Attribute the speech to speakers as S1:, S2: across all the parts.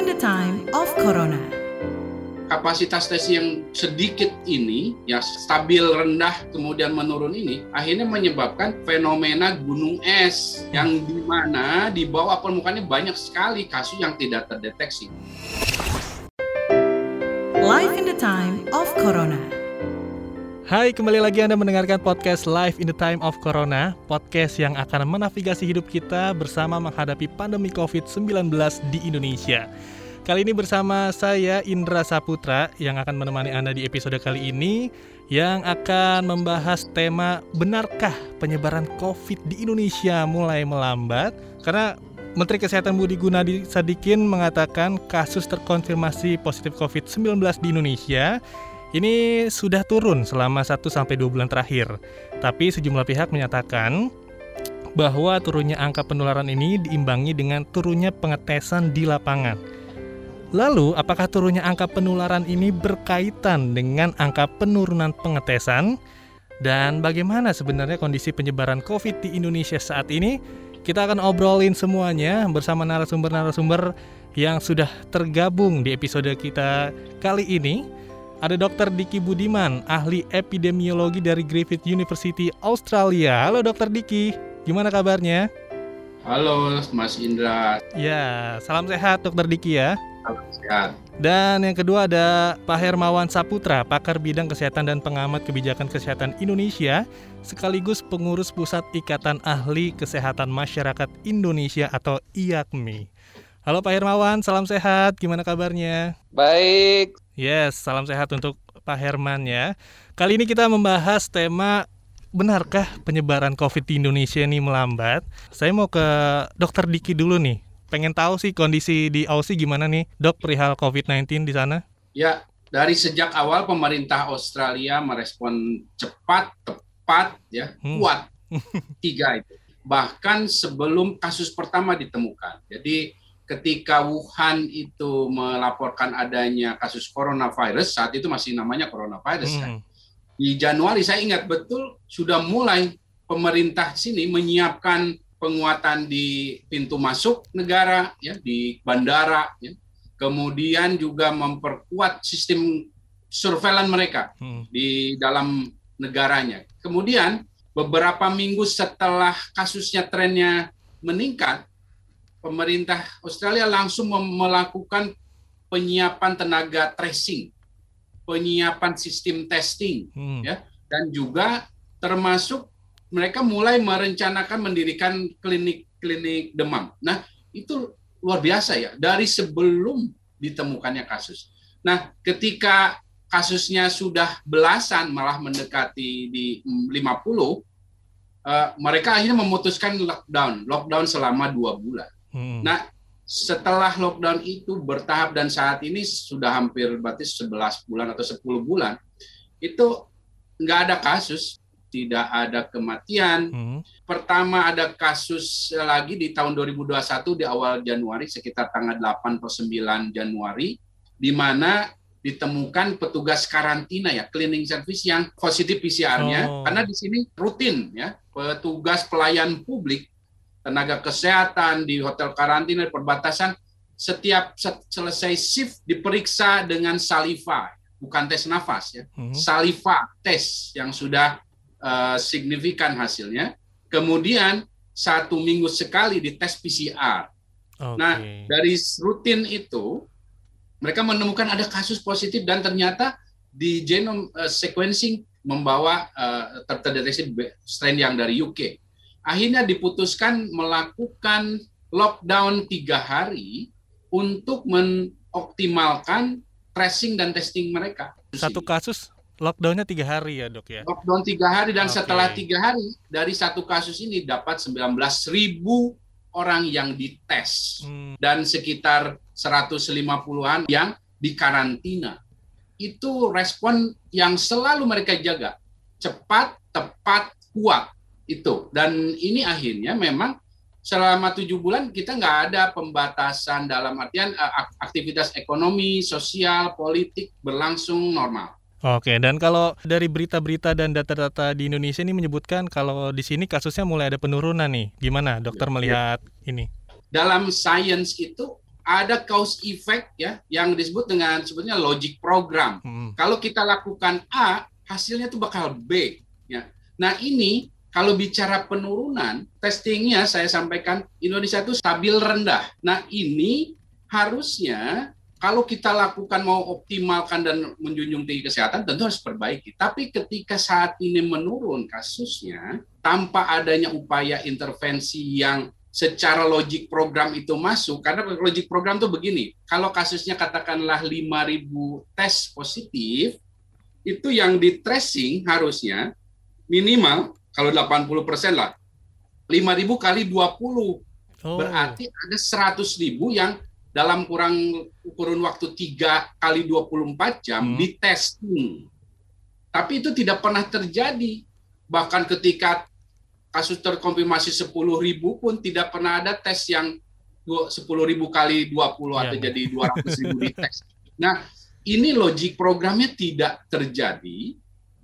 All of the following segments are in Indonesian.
S1: in the time of Corona.
S2: kapasitas tes yang sedikit ini ya stabil rendah kemudian menurun ini akhirnya menyebabkan fenomena gunung es yang di mana di bawah permukaannya banyak sekali kasus yang tidak terdeteksi.
S1: Life in the time of Corona.
S3: Hai, kembali lagi Anda mendengarkan podcast Live in the Time of Corona, podcast yang akan menavigasi hidup kita bersama menghadapi pandemi COVID-19 di Indonesia. Kali ini bersama saya Indra Saputra yang akan menemani Anda di episode kali ini yang akan membahas tema benarkah penyebaran COVID di Indonesia mulai melambat? Karena Menteri Kesehatan Budi Gunadi Sadikin mengatakan kasus terkonfirmasi positif COVID-19 di Indonesia ini sudah turun selama 1 sampai 2 bulan terakhir. Tapi sejumlah pihak menyatakan bahwa turunnya angka penularan ini diimbangi dengan turunnya pengetesan di lapangan. Lalu, apakah turunnya angka penularan ini berkaitan dengan angka penurunan pengetesan? Dan bagaimana sebenarnya kondisi penyebaran COVID di Indonesia saat ini? Kita akan obrolin semuanya bersama narasumber-narasumber yang sudah tergabung di episode kita kali ini. Ada Dr. Diki Budiman, ahli epidemiologi dari Griffith University Australia. Halo Dr. Diki, gimana kabarnya?
S2: Halo Mas Indra,
S3: Ya, salam sehat Dr. Diki ya.
S2: salam sehat.
S3: Dan yang kedua ada Pak Hermawan Saputra, pakar bidang kesehatan dan pengamat kebijakan kesehatan Indonesia, sekaligus pengurus Pusat Ikatan Ahli Kesehatan Masyarakat Indonesia atau IAKMI. Halo Pak Hermawan, salam sehat. Gimana kabarnya?
S4: Baik,
S3: Yes, salam sehat untuk Pak Herman ya. Kali ini kita membahas tema benarkah penyebaran COVID di Indonesia ini melambat? Saya mau ke Dokter Diki dulu nih. Pengen tahu sih kondisi di Aussie gimana nih, Dok, perihal COVID-19 di sana?
S2: Ya, dari sejak awal pemerintah Australia merespon cepat, tepat, ya,
S3: Hmm.
S2: kuat. Tiga itu. Bahkan sebelum kasus pertama ditemukan. Jadi ketika Wuhan itu melaporkan adanya kasus coronavirus, saat itu masih namanya coronavirus kan.
S3: Hmm.
S2: Di Januari saya ingat betul sudah mulai pemerintah sini menyiapkan penguatan di pintu masuk negara ya di bandara ya. Kemudian juga memperkuat sistem surveillance mereka
S3: Hmm.
S2: di dalam negaranya. Kemudian beberapa minggu setelah kasusnya trennya meningkat, pemerintah Australia langsung melakukan penyiapan tenaga tracing, penyiapan sistem testing
S3: Hmm.
S2: Ya. dan juga termasuk mereka mulai merencanakan mendirikan klinik-klinik demam. Nah, itu luar biasa ya dari sebelum ditemukannya kasus. Nah, ketika kasusnya sudah belasan malah mendekati di mm, 50 eh, mereka akhirnya memutuskan lockdown, lockdown selama dua bulan.
S3: Hmm.
S2: Nah, setelah lockdown itu bertahap dan saat ini sudah hampir berarti 11 bulan atau 10 bulan, itu nggak ada kasus, tidak ada kematian.
S3: Hmm.
S2: Pertama ada kasus lagi di tahun 2021 di awal Januari sekitar tanggal 8 atau 9 Januari di mana ditemukan petugas karantina ya cleaning service yang positif PCR-nya
S3: Oh.
S2: karena di sini rutin ya petugas pelayan publik tenaga kesehatan di hotel karantina di perbatasan setiap se- selesai shift diperiksa dengan saliva bukan tes nafas ya
S3: Hmm.
S2: saliva tes yang sudah eh, signifikan hasilnya kemudian satu minggu sekali dites PCR
S3: Oke.
S2: Nah, dari rutin itu mereka menemukan ada kasus positif dan ternyata di genome eh, sequencing membawa ter- terdeteksi strain yang dari UK. Akhirnya diputuskan melakukan lockdown tiga hari untuk mengoptimalkan tracing dan testing mereka.
S3: Satu kasus lockdownnya tiga hari ya dok ya?
S2: lockdown tiga hari dan
S3: Oke.
S2: setelah tiga hari dari satu kasus ini dapat 19.000 orang yang dites
S3: Hmm.
S2: dan sekitar 150-an yang dikarantina. Itu respon yang selalu mereka jaga. Cepat, tepat, kuat. Itu. Dan ini akhirnya memang selama tujuh bulan kita nggak ada pembatasan dalam artian eh, ak- aktivitas ekonomi, sosial, politik berlangsung normal.
S3: Oke, dan kalau dari berita-berita dan data-data di Indonesia ini menyebutkan kalau di sini kasusnya mulai ada penurunan nih. Gimana dokter
S2: Ya,
S3: melihat ini?
S2: Dalam sains itu ada cause effect ya yang disebut dengan sebetulnya logic program. Hmm. Kalau kita lakukan A, hasilnya itu bakal B ya. Nah, ini kalau bicara penurunan, testingnya saya sampaikan Indonesia itu stabil rendah. Nah, ini harusnya kalau kita lakukan mau optimalkan dan menjunjung tinggi kesehatan tentu harus perbaiki. Tapi ketika saat ini menurun kasusnya tanpa adanya upaya intervensi yang secara logik program itu masuk karena logik program itu begini kalau kasusnya katakanlah 5000 tes positif itu yang di tracing harusnya minimal kalau 80 persen lah 5000 kali 20 oh. berarti ada 100 ribu yang dalam kurang kurun waktu 3 kali 24 jam hmm. di testing tapi itu tidak pernah terjadi bahkan ketika kasus terkonfirmasi 10 ribu pun tidak pernah ada tes yang 10 ribu kali 20 ya, atau jadi 200 ribu di tes. Nah, ini logik programnya tidak terjadi,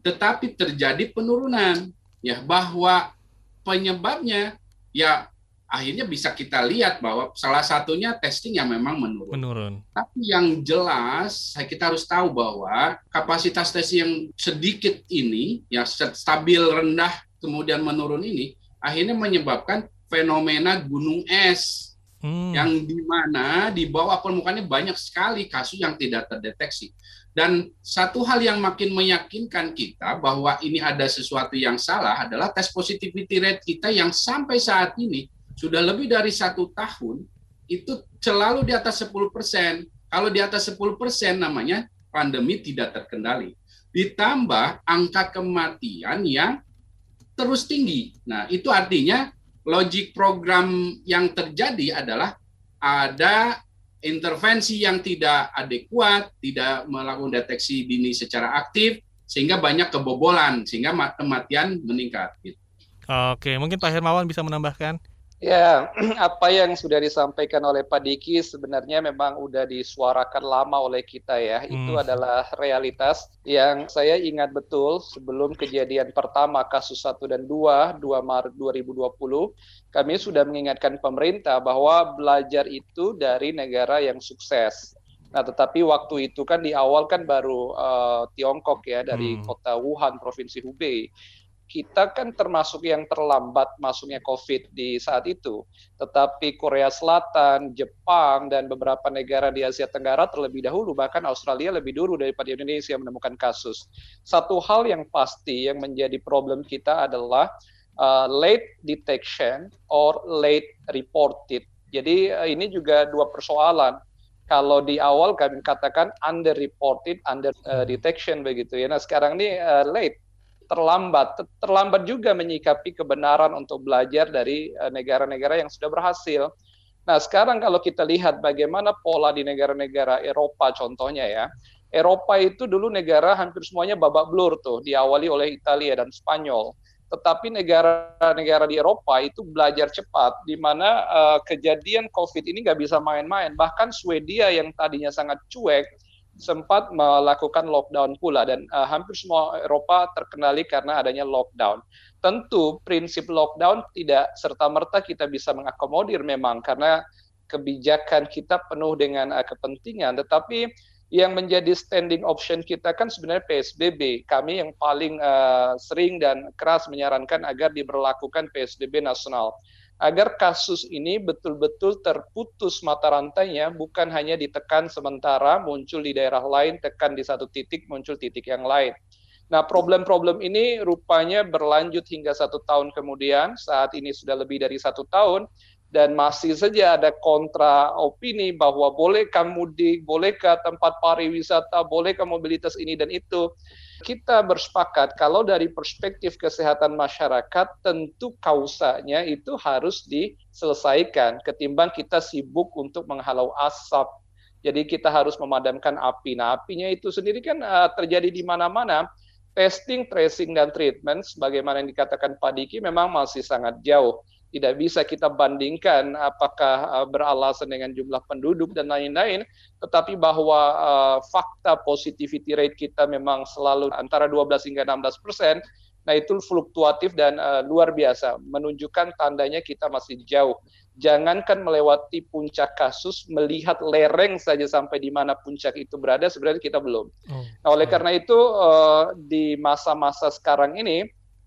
S2: tetapi terjadi penurunan. Ya, bahwa penyebabnya ya akhirnya bisa kita lihat bahwa salah satunya testing yang memang menurun.
S3: Menurun.
S2: Tapi yang jelas kita harus tahu bahwa kapasitas tes yang sedikit ini ya stabil rendah kemudian menurun ini akhirnya menyebabkan fenomena gunung es hmm. yang di mana di bawah permukaannya banyak sekali kasus yang tidak terdeteksi. Dan satu hal yang makin meyakinkan kita bahwa ini ada sesuatu yang salah adalah tes positivity rate kita yang sampai saat ini sudah lebih dari satu tahun itu selalu di atas 10 persen. Kalau di atas 10 persen namanya pandemi tidak terkendali. Ditambah angka kematian yang terus tinggi. Nah, itu artinya logik program yang terjadi adalah ada intervensi yang tidak adekuat, tidak melakukan deteksi dini secara aktif, sehingga banyak kebobolan, sehingga kematian meningkat. Gitu.
S3: Oke, mungkin Pak Hermawan bisa menambahkan.
S4: Ya, apa yang sudah disampaikan oleh Pak Diki sebenarnya memang sudah disuarakan lama oleh kita ya. Hmm. Itu adalah realitas yang saya ingat betul sebelum kejadian pertama kasus 1 dan 2, 2 Maret 2020, kami sudah mengingatkan pemerintah bahwa belajar itu dari negara yang sukses. Nah, tetapi waktu itu kan di awal kan baru uh, Tiongkok ya dari hmm. kota Wuhan, provinsi Hubei kita kan termasuk yang terlambat masuknya COVID di saat itu. Tetapi Korea Selatan, Jepang, dan beberapa negara di Asia Tenggara terlebih dahulu, bahkan Australia lebih dulu daripada Indonesia menemukan kasus. Satu hal yang pasti yang menjadi problem kita adalah uh, late detection or late reported. Jadi uh, ini juga dua persoalan kalau di awal kami katakan under reported, under uh, detection begitu ya. Nah sekarang ini uh, late terlambat, terlambat juga menyikapi kebenaran untuk belajar dari eh, negara-negara yang sudah berhasil. Nah, sekarang kalau kita lihat bagaimana pola di negara-negara Eropa contohnya ya. Eropa itu dulu negara hampir semuanya babak belur tuh, diawali oleh Italia dan Spanyol. Tetapi negara-negara di Eropa itu belajar cepat, di mana uh, kejadian COVID ini nggak bisa main-main. Bahkan Swedia yang tadinya sangat cuek, sempat melakukan lockdown pula dan uh, hampir semua Eropa terkendali karena adanya lockdown. Tentu prinsip lockdown tidak serta-merta kita bisa mengakomodir memang karena kebijakan kita penuh dengan uh, kepentingan tetapi yang menjadi standing option kita kan sebenarnya PSBB. Kami yang paling uh, sering dan keras menyarankan agar diberlakukan PSBB nasional agar kasus ini betul-betul terputus mata rantainya, bukan hanya ditekan sementara muncul di daerah lain, tekan di satu titik, muncul titik yang lain. Nah, problem-problem ini rupanya berlanjut hingga satu tahun kemudian, saat ini sudah lebih dari satu tahun, dan masih saja ada kontra opini bahwa bolehkah mudik, bolehkah tempat pariwisata, bolehkah mobilitas ini dan itu kita bersepakat kalau dari perspektif kesehatan masyarakat tentu kausanya itu harus diselesaikan ketimbang kita sibuk untuk menghalau asap. Jadi kita harus memadamkan api. Nah, apinya itu sendiri kan uh, terjadi di mana-mana. Testing, tracing, dan treatment, sebagaimana yang dikatakan Pak Diki, memang masih sangat jauh tidak bisa kita bandingkan apakah uh, beralasan dengan jumlah penduduk dan lain-lain, tetapi bahwa uh, fakta positivity rate kita memang selalu antara 12 hingga 16 persen, nah itu fluktuatif dan uh, luar biasa, menunjukkan tandanya kita masih jauh jangankan melewati puncak kasus, melihat lereng saja sampai di mana puncak itu berada, sebenarnya kita belum. Oh. Nah, oleh karena itu, uh, di masa-masa sekarang ini,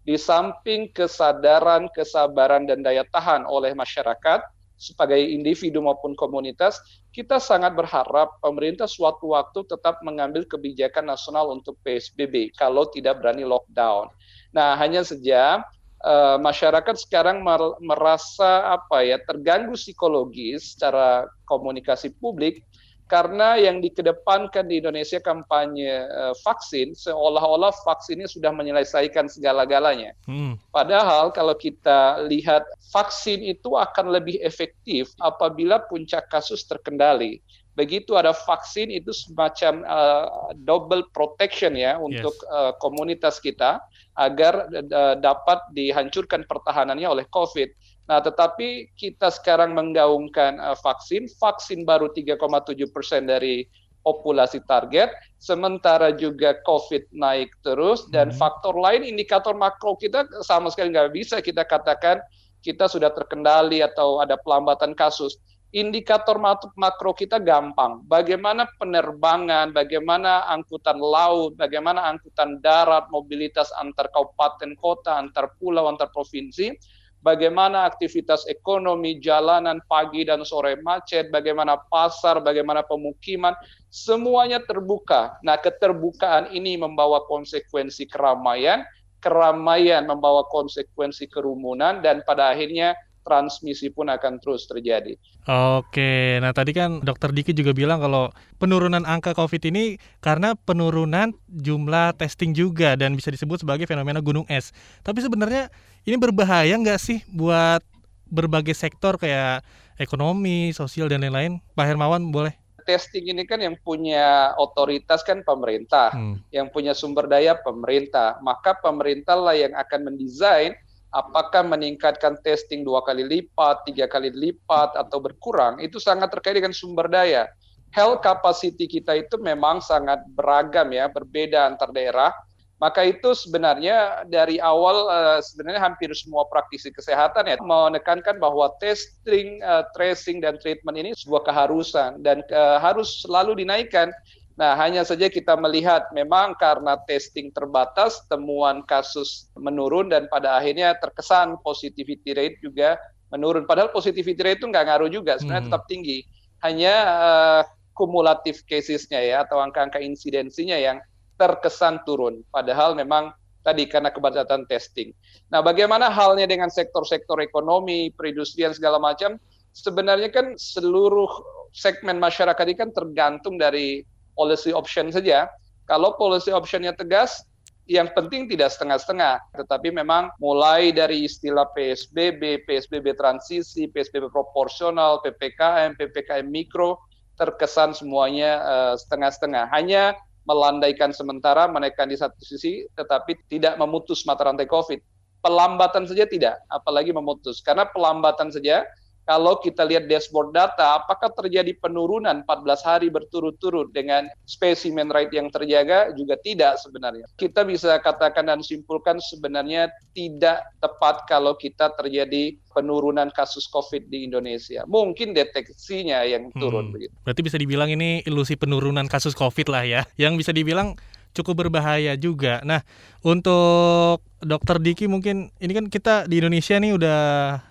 S4: di samping kesadaran, kesabaran, dan daya tahan oleh masyarakat, sebagai individu maupun komunitas, kita sangat berharap pemerintah suatu waktu tetap mengambil kebijakan nasional untuk PSBB kalau tidak berani lockdown. Nah, hanya saja uh, masyarakat sekarang merasa apa ya terganggu psikologis secara komunikasi publik karena yang dikedepankan di Indonesia kampanye uh, vaksin seolah-olah vaksin ini sudah menyelesaikan segala-galanya. Hmm. Padahal kalau kita lihat vaksin itu akan lebih efektif apabila puncak kasus terkendali. Begitu ada vaksin itu semacam uh, double protection ya untuk yes. uh, komunitas kita agar uh, dapat dihancurkan pertahanannya oleh COVID. Nah, tetapi kita sekarang menggaungkan uh, vaksin, vaksin baru 3,7 persen dari populasi target, sementara juga COVID naik terus, dan hmm. faktor lain indikator makro kita sama sekali nggak bisa kita katakan kita sudah terkendali atau ada pelambatan kasus indikator makro kita gampang. Bagaimana penerbangan, bagaimana angkutan laut, bagaimana angkutan darat, mobilitas antar kabupaten kota, antar pulau, antar provinsi, bagaimana aktivitas ekonomi, jalanan pagi dan sore macet, bagaimana pasar, bagaimana pemukiman, semuanya terbuka. Nah, keterbukaan ini membawa konsekuensi keramaian, keramaian membawa konsekuensi kerumunan, dan pada akhirnya transmisi pun akan terus terjadi.
S3: Oke, nah tadi kan Dokter Diki juga bilang kalau penurunan angka COVID ini karena penurunan jumlah testing juga dan bisa disebut sebagai fenomena gunung es. Tapi sebenarnya ini berbahaya nggak sih buat berbagai sektor kayak ekonomi, sosial dan lain-lain? Pak Hermawan boleh?
S4: testing ini kan yang punya otoritas kan pemerintah, hmm. yang punya sumber daya pemerintah. Maka pemerintah lah yang akan mendesain apakah meningkatkan testing dua kali lipat, tiga kali lipat, atau berkurang, itu sangat terkait dengan sumber daya. Health capacity kita itu memang sangat beragam ya, berbeda antar daerah. Maka itu sebenarnya dari awal uh, sebenarnya hampir semua praktisi kesehatan ya menekankan bahwa testing, uh, tracing dan treatment ini sebuah keharusan dan uh, harus selalu dinaikkan Nah, hanya saja kita melihat memang karena testing terbatas, temuan kasus menurun dan pada akhirnya terkesan positivity rate juga menurun. Padahal positivity rate itu nggak ngaruh juga, sebenarnya hmm. tetap tinggi. Hanya uh, kumulatif casesnya ya atau angka-angka insidensinya yang terkesan turun. Padahal memang tadi karena kebatatan testing. Nah, bagaimana halnya dengan sektor-sektor ekonomi, perindustrian segala macam? Sebenarnya kan seluruh segmen masyarakat ini kan tergantung dari policy option saja. Kalau policy optionnya tegas, yang penting tidak setengah-setengah, tetapi memang mulai dari istilah PSBB, PSBB transisi, PSBB proporsional, PPKM, PPKM mikro, terkesan semuanya uh, setengah-setengah. Hanya melandaikan sementara, menaikkan di satu sisi, tetapi tidak memutus mata rantai COVID. Pelambatan saja tidak, apalagi memutus. Karena pelambatan saja kalau kita lihat dashboard data, apakah terjadi penurunan 14 hari berturut-turut dengan spesimen rate yang terjaga? Juga tidak sebenarnya. Kita bisa katakan dan simpulkan sebenarnya tidak tepat kalau kita terjadi penurunan kasus COVID di Indonesia. Mungkin deteksinya yang turun.
S3: Hmm. Begitu. Berarti bisa dibilang ini ilusi penurunan kasus COVID lah ya. Yang bisa dibilang cukup berbahaya juga. Nah, untuk Dokter Diki mungkin ini kan kita di Indonesia nih udah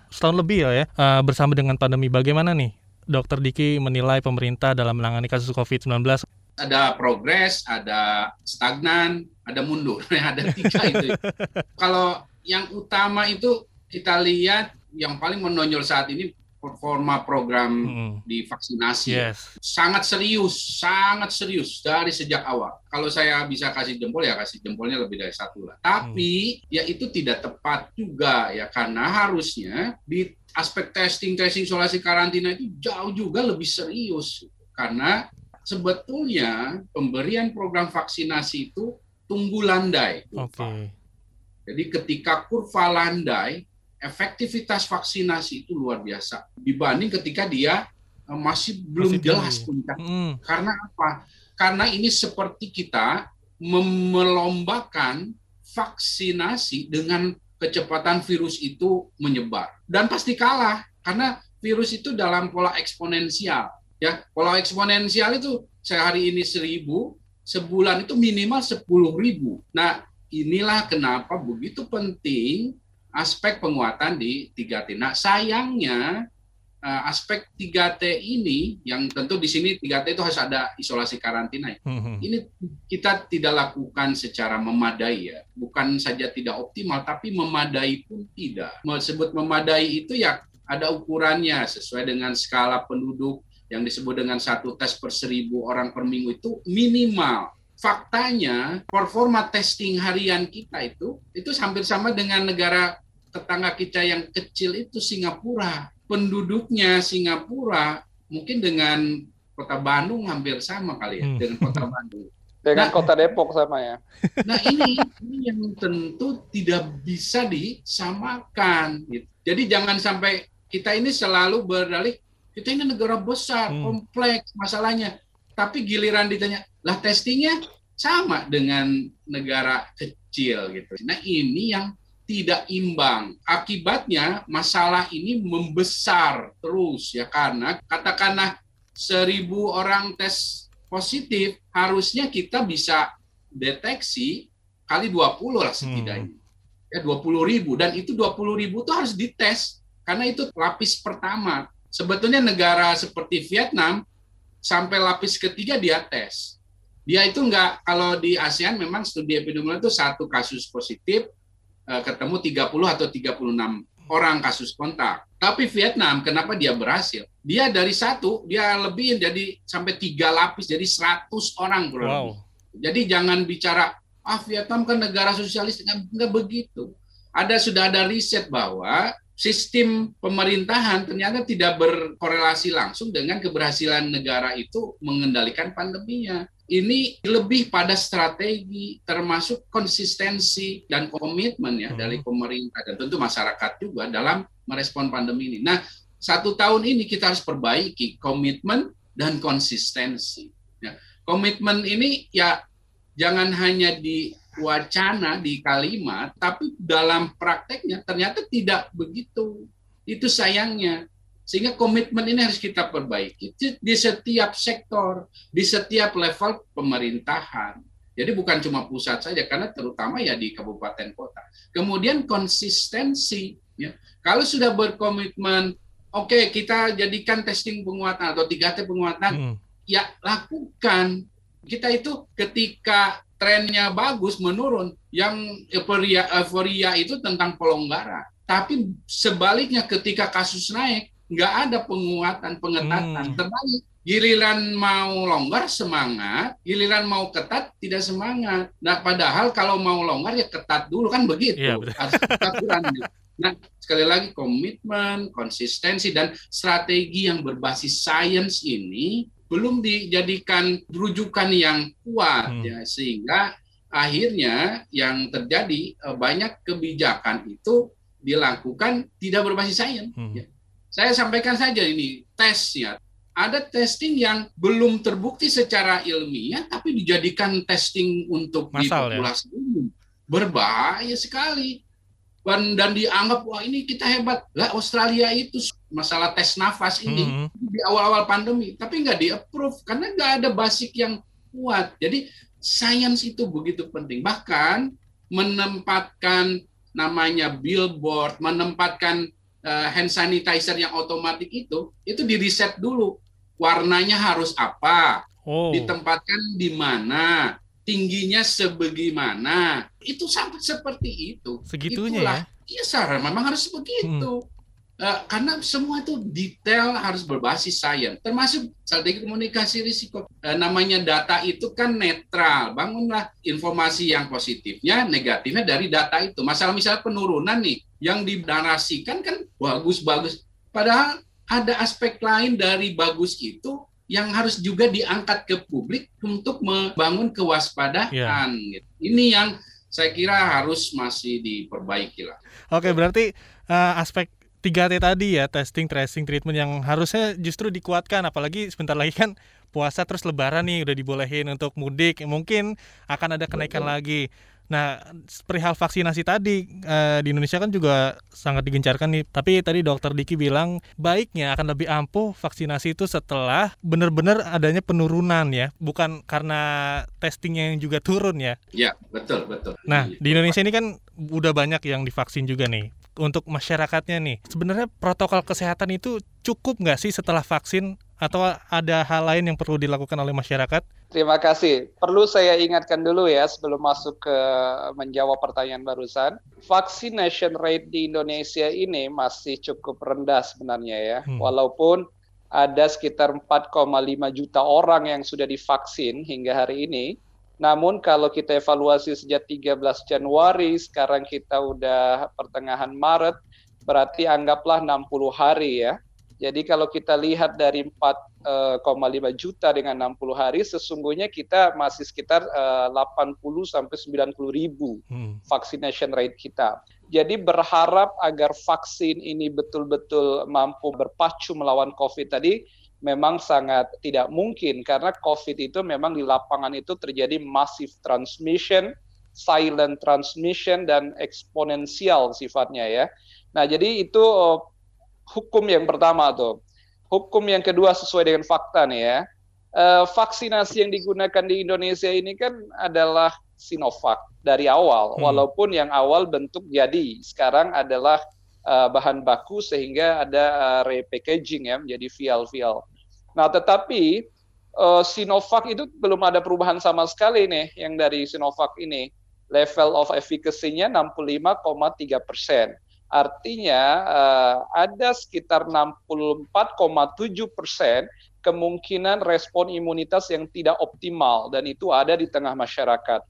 S3: setahun lebih ya uh, bersama dengan pandemi. Bagaimana nih Dokter Diki menilai pemerintah dalam menangani kasus COVID-19?
S2: Ada progres, ada stagnan, ada mundur, ada tiga itu. Kalau yang utama itu kita lihat yang paling menonjol saat ini performa program hmm. di vaksinasi yes. sangat serius, sangat serius dari sejak awal. Kalau saya bisa kasih jempol ya kasih jempolnya lebih dari satu lah. Tapi hmm. ya itu tidak tepat juga ya karena harusnya di aspek testing, tracing, isolasi, karantina itu jauh juga lebih serius karena sebetulnya pemberian program vaksinasi itu tunggu landai. Okay. Jadi ketika kurva landai efektivitas vaksinasi itu luar biasa dibanding ketika dia uh, masih belum masih jelas puncak. Hmm. Karena apa? Karena ini seperti kita melombakan vaksinasi dengan kecepatan virus itu menyebar dan pasti kalah karena virus itu dalam pola eksponensial. Ya, pola eksponensial itu sehari ini seribu, sebulan itu minimal sepuluh ribu. Nah, inilah kenapa begitu penting aspek penguatan di 3T. Nah, sayangnya uh, aspek 3T ini yang tentu di sini 3T itu harus ada isolasi karantina ya. Hmm. Ini kita tidak lakukan secara memadai ya. Bukan saja tidak optimal tapi memadai pun tidak. Mau sebut memadai itu ya ada ukurannya sesuai dengan skala penduduk yang disebut dengan satu tes per seribu orang per minggu itu minimal. Faktanya performa testing harian kita itu itu hampir sama dengan negara tetangga kita yang kecil itu Singapura penduduknya Singapura mungkin dengan kota Bandung hampir sama kali ya hmm. dengan kota Bandung.
S4: Dengan nah, kota Depok sama ya.
S2: Nah ini, ini yang tentu tidak bisa disamakan. Gitu. Jadi jangan sampai kita ini selalu berdalih kita ini negara besar, hmm. kompleks masalahnya. Tapi giliran ditanya, lah testingnya sama dengan negara kecil gitu. Nah ini yang tidak imbang. Akibatnya masalah ini membesar terus ya karena katakanlah seribu orang tes positif harusnya kita bisa deteksi kali 20 lah setidaknya. Hmm. Ya 20 ribu dan itu 20 ribu itu harus dites karena itu lapis pertama. Sebetulnya negara seperti Vietnam sampai lapis ketiga dia tes. Dia itu enggak kalau di ASEAN memang studi epidemiologi itu satu kasus positif ketemu 30 atau 36 orang kasus kontak. Tapi Vietnam, kenapa dia berhasil? Dia dari satu, dia lebih jadi sampai tiga lapis, jadi 100 orang kurang wow. Jadi jangan bicara, ah Vietnam kan negara sosialis, nggak begitu. Ada sudah ada riset bahwa sistem pemerintahan ternyata tidak berkorelasi langsung dengan keberhasilan negara itu mengendalikan pandeminya ini lebih pada strategi termasuk konsistensi dan komitmen ya hmm. dari pemerintah dan tentu masyarakat juga dalam merespon pandemi ini. Nah, satu tahun ini kita harus perbaiki komitmen dan konsistensi. Ya, komitmen ini ya jangan hanya di wacana di kalimat, tapi dalam prakteknya ternyata tidak begitu. Itu sayangnya. Sehingga komitmen ini harus kita perbaiki di setiap sektor, di setiap level pemerintahan. Jadi bukan cuma pusat saja, karena terutama ya di kabupaten kota. Kemudian konsistensi. Ya. Kalau sudah berkomitmen, oke okay, kita jadikan testing penguatan atau 3T penguatan, hmm. ya lakukan. Kita itu ketika trennya bagus menurun, yang euforia, euforia itu tentang pelonggaran. Tapi sebaliknya ketika kasus naik, nggak ada penguatan pengetatan. Hmm. terbalik giliran mau longgar semangat. Giliran mau ketat tidak semangat. Nah padahal kalau mau longgar ya ketat dulu. Kan begitu. Ya, harus nah sekali lagi komitmen konsistensi dan strategi yang berbasis sains ini belum dijadikan rujukan yang kuat hmm. ya sehingga akhirnya yang terjadi eh, banyak kebijakan itu dilakukan tidak berbasis sains hmm. ya saya sampaikan saja ini tesnya. Ada testing yang belum terbukti secara ilmiah, tapi dijadikan testing untuk Masal, di ya? populasi ya? umum. Berbahaya sekali. Dan, dan dianggap, wah ini kita hebat. Lah Australia itu masalah tes nafas ini mm -hmm. di awal-awal pandemi. Tapi nggak di-approve, karena nggak ada basic yang kuat. Jadi sains itu begitu penting. Bahkan menempatkan namanya billboard, menempatkan uh, hand sanitizer yang otomatis itu itu di reset dulu warnanya harus apa oh. ditempatkan di mana tingginya sebagaimana. Itu sampai seperti itu.
S3: Segitunya Itulah,
S2: ya? Iya memang harus begitu. Hmm. Uh, karena semua itu detail harus berbasis sains, termasuk strategi komunikasi risiko. Uh, namanya data itu kan netral, bangunlah informasi yang positifnya, negatifnya dari data itu. Masalah misalnya penurunan nih, yang dinarasikan kan bagus-bagus, padahal ada aspek lain dari bagus itu yang harus juga diangkat ke publik untuk membangun kewaspadaan. Yeah. Ini yang saya kira harus masih diperbaiki lah.
S3: Oke, berarti uh, aspek 3T tadi ya, testing, tracing, treatment yang harusnya justru dikuatkan apalagi sebentar lagi kan puasa terus lebaran nih udah dibolehin untuk mudik, mungkin akan ada kenaikan Betul. lagi. Nah, perihal vaksinasi tadi eh, di Indonesia kan juga sangat digencarkan nih. Tapi tadi dokter Diki bilang baiknya akan lebih ampuh vaksinasi itu setelah benar-benar adanya penurunan ya, bukan karena testingnya yang juga turun ya.
S2: Ya, betul, betul.
S3: Nah, di Indonesia ini kan udah banyak yang divaksin juga nih. Untuk masyarakatnya nih, sebenarnya protokol kesehatan itu cukup nggak sih setelah vaksin atau ada hal lain yang perlu dilakukan oleh masyarakat?
S4: Terima kasih. Perlu saya ingatkan dulu ya sebelum masuk ke menjawab pertanyaan barusan. Vaccination rate di Indonesia ini masih cukup rendah sebenarnya ya. Hmm. Walaupun ada sekitar 4,5 juta orang yang sudah divaksin hingga hari ini. Namun kalau kita evaluasi sejak 13 Januari, sekarang kita udah pertengahan Maret, berarti anggaplah 60 hari ya jadi kalau kita lihat dari 4,5 eh, juta dengan 60 hari, sesungguhnya kita masih sekitar 80 eh, sampai 90 ribu hmm. vaccination rate kita. Jadi berharap agar vaksin ini betul-betul mampu berpacu melawan COVID tadi memang sangat tidak mungkin karena COVID itu memang di lapangan itu terjadi massive transmission, silent transmission dan eksponensial sifatnya ya. Nah, jadi itu hukum yang pertama tuh. Hukum yang kedua sesuai dengan fakta nih ya. Uh, vaksinasi yang digunakan di Indonesia ini kan adalah Sinovac dari awal, hmm. walaupun yang awal bentuk jadi, sekarang adalah uh, bahan baku sehingga ada uh, repackaging ya menjadi vial-vial. Nah, tetapi uh, Sinovac itu belum ada perubahan sama sekali nih yang dari Sinovac ini. Level of efficacy-nya 65,3 persen. Artinya uh, ada sekitar 64,7 persen kemungkinan respon imunitas yang tidak optimal dan itu ada di tengah masyarakat.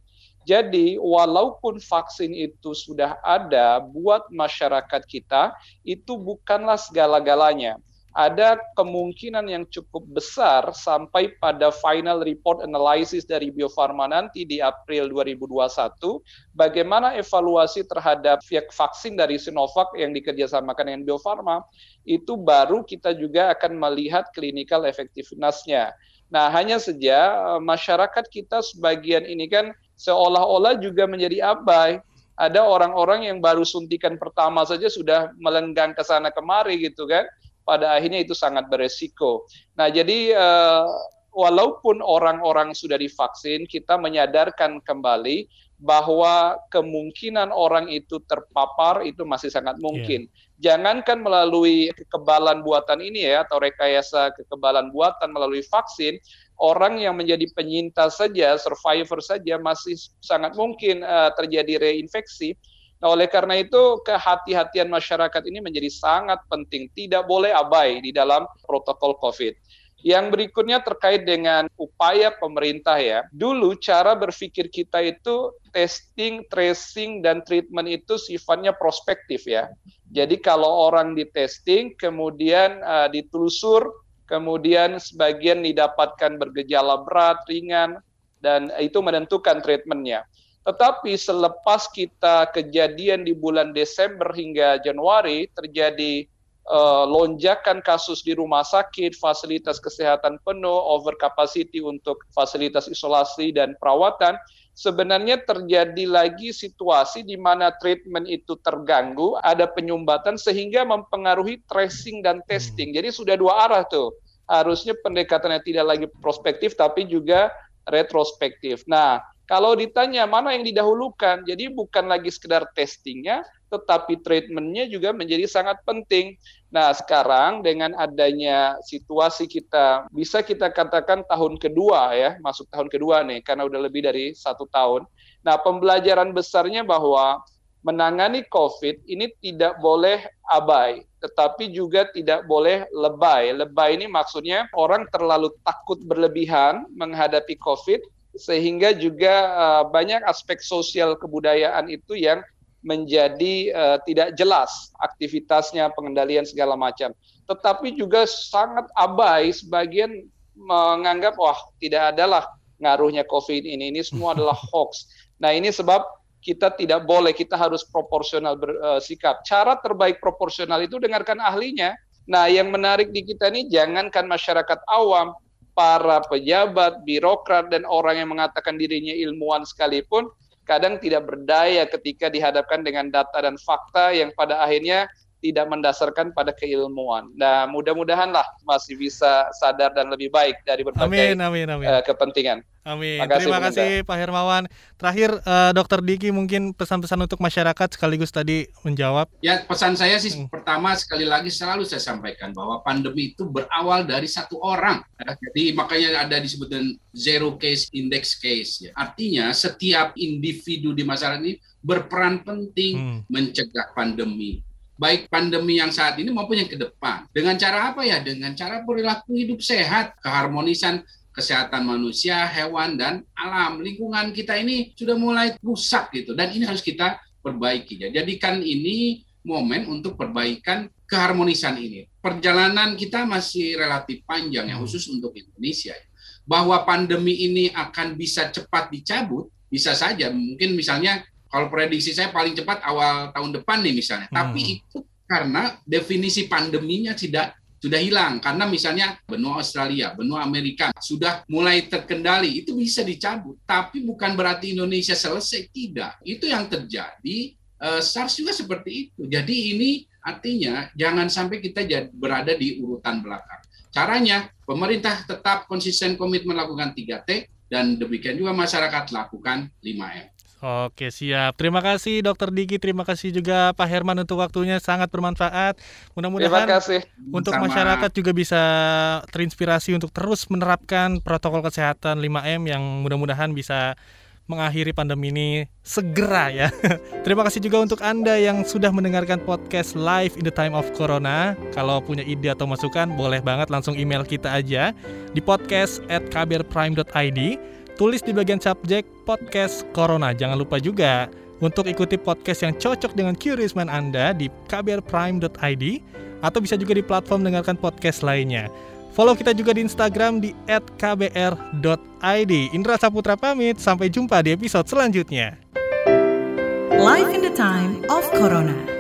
S4: Jadi walaupun vaksin itu sudah ada buat masyarakat kita, itu bukanlah segala-galanya ada kemungkinan yang cukup besar sampai pada final report analysis dari Bio Farma nanti di April 2021 bagaimana evaluasi terhadap vaksin dari Sinovac yang dikerjasamakan dengan Bio Farma itu baru kita juga akan melihat clinical effectiveness-nya. Nah, hanya saja eh, masyarakat kita sebagian ini kan seolah-olah juga menjadi abai ada orang-orang yang baru suntikan pertama saja sudah melenggang ke sana kemari gitu kan pada akhirnya itu sangat beresiko. Nah, jadi uh, walaupun orang-orang sudah divaksin, kita menyadarkan kembali bahwa kemungkinan orang itu terpapar itu masih sangat iya. mungkin. Yeah. Jangankan melalui kekebalan buatan ini ya atau rekayasa kekebalan buatan melalui vaksin, orang yang menjadi penyintas saja, survivor saja masih sangat mungkin uh, terjadi reinfeksi Nah, oleh karena itu kehati-hatian masyarakat ini menjadi sangat penting, tidak boleh abai di dalam protokol COVID. Yang berikutnya terkait dengan upaya pemerintah ya. Dulu cara berpikir kita itu testing, tracing, dan treatment itu sifatnya prospektif ya. Jadi kalau orang di testing, kemudian uh, ditelusur, kemudian sebagian didapatkan bergejala berat, ringan, dan itu menentukan treatmentnya. Tetapi selepas kita kejadian di bulan Desember hingga Januari terjadi uh, lonjakan kasus di rumah sakit, fasilitas kesehatan penuh, over capacity untuk fasilitas isolasi dan perawatan, sebenarnya terjadi lagi situasi di mana treatment itu terganggu, ada penyumbatan sehingga mempengaruhi tracing dan testing. Jadi sudah dua arah tuh. Harusnya pendekatannya tidak lagi prospektif tapi juga retrospektif. Nah, kalau ditanya mana yang didahulukan, jadi bukan lagi sekedar testingnya, tetapi treatmentnya juga menjadi sangat penting. Nah sekarang dengan adanya situasi kita, bisa kita katakan tahun kedua ya, masuk tahun kedua nih, karena udah lebih dari satu tahun. Nah pembelajaran besarnya bahwa menangani COVID ini tidak boleh abai, tetapi juga tidak boleh lebay. Lebay ini maksudnya orang terlalu takut berlebihan menghadapi COVID, sehingga juga uh, banyak aspek sosial kebudayaan itu yang menjadi uh, tidak jelas aktivitasnya, pengendalian segala macam. Tetapi juga sangat abai sebagian menganggap wah tidak adalah ngaruhnya COVID ini, ini semua adalah hoax. Nah ini sebab kita tidak boleh, kita harus proporsional bersikap. Cara terbaik proporsional itu dengarkan ahlinya. Nah yang menarik di kita ini jangankan masyarakat awam, para pejabat, birokrat, dan orang yang mengatakan dirinya ilmuwan sekalipun, kadang tidak berdaya ketika dihadapkan dengan data dan fakta yang pada akhirnya tidak mendasarkan pada keilmuan. Nah, mudah-mudahanlah masih bisa sadar dan lebih baik dari berbagai amin, amin, amin. Uh, kepentingan.
S3: Amin. Makasih, Terima kasih Pak Hermawan. Terakhir, uh, Dokter Diki mungkin pesan-pesan untuk masyarakat sekaligus tadi menjawab.
S2: Ya, pesan saya sih hmm. pertama sekali lagi selalu saya sampaikan bahwa pandemi itu berawal dari satu orang. Ya, jadi makanya ada disebut dengan zero case index case. Ya. Artinya setiap individu di masyarakat ini berperan penting hmm. mencegah pandemi baik pandemi yang saat ini maupun yang ke depan. Dengan cara apa ya? Dengan cara perilaku hidup sehat, keharmonisan kesehatan manusia, hewan dan alam. Lingkungan kita ini sudah mulai rusak gitu dan ini harus kita perbaiki. Jadikan ini momen untuk perbaikan keharmonisan ini. Perjalanan kita masih relatif panjang ya khusus untuk Indonesia. Bahwa pandemi ini akan bisa cepat dicabut, bisa saja. Mungkin misalnya kalau prediksi saya paling cepat awal tahun depan nih misalnya. Hmm. Tapi itu karena definisi pandeminya tidak sudah hilang karena misalnya benua Australia, benua Amerika sudah mulai terkendali itu bisa dicabut. Tapi bukan berarti Indonesia selesai tidak. Itu yang terjadi. Uh, SARS juga seperti itu. Jadi ini artinya jangan sampai kita berada di urutan belakang. Caranya pemerintah tetap konsisten komitmen melakukan 3T dan demikian juga masyarakat lakukan 5M.
S3: Oke siap. Terima kasih Dokter Diki, terima kasih juga Pak Herman untuk waktunya sangat bermanfaat. Mudah-mudahan untuk Sama. masyarakat juga bisa terinspirasi untuk terus menerapkan protokol kesehatan 5M yang mudah-mudahan bisa mengakhiri pandemi ini segera ya. Terima kasih juga untuk Anda yang sudah mendengarkan podcast Live in the Time of Corona. Kalau punya ide atau masukan, boleh banget langsung email kita aja di podcast at kbrprime.id tulis di bagian subjek podcast Corona. Jangan lupa juga untuk ikuti podcast yang cocok dengan Curious Mind Anda di kbrprime.id atau bisa juga di platform mendengarkan podcast lainnya. Follow kita juga di Instagram di @kbr.id. Indra Saputra pamit, sampai jumpa di episode selanjutnya.
S1: Life in the time of Corona.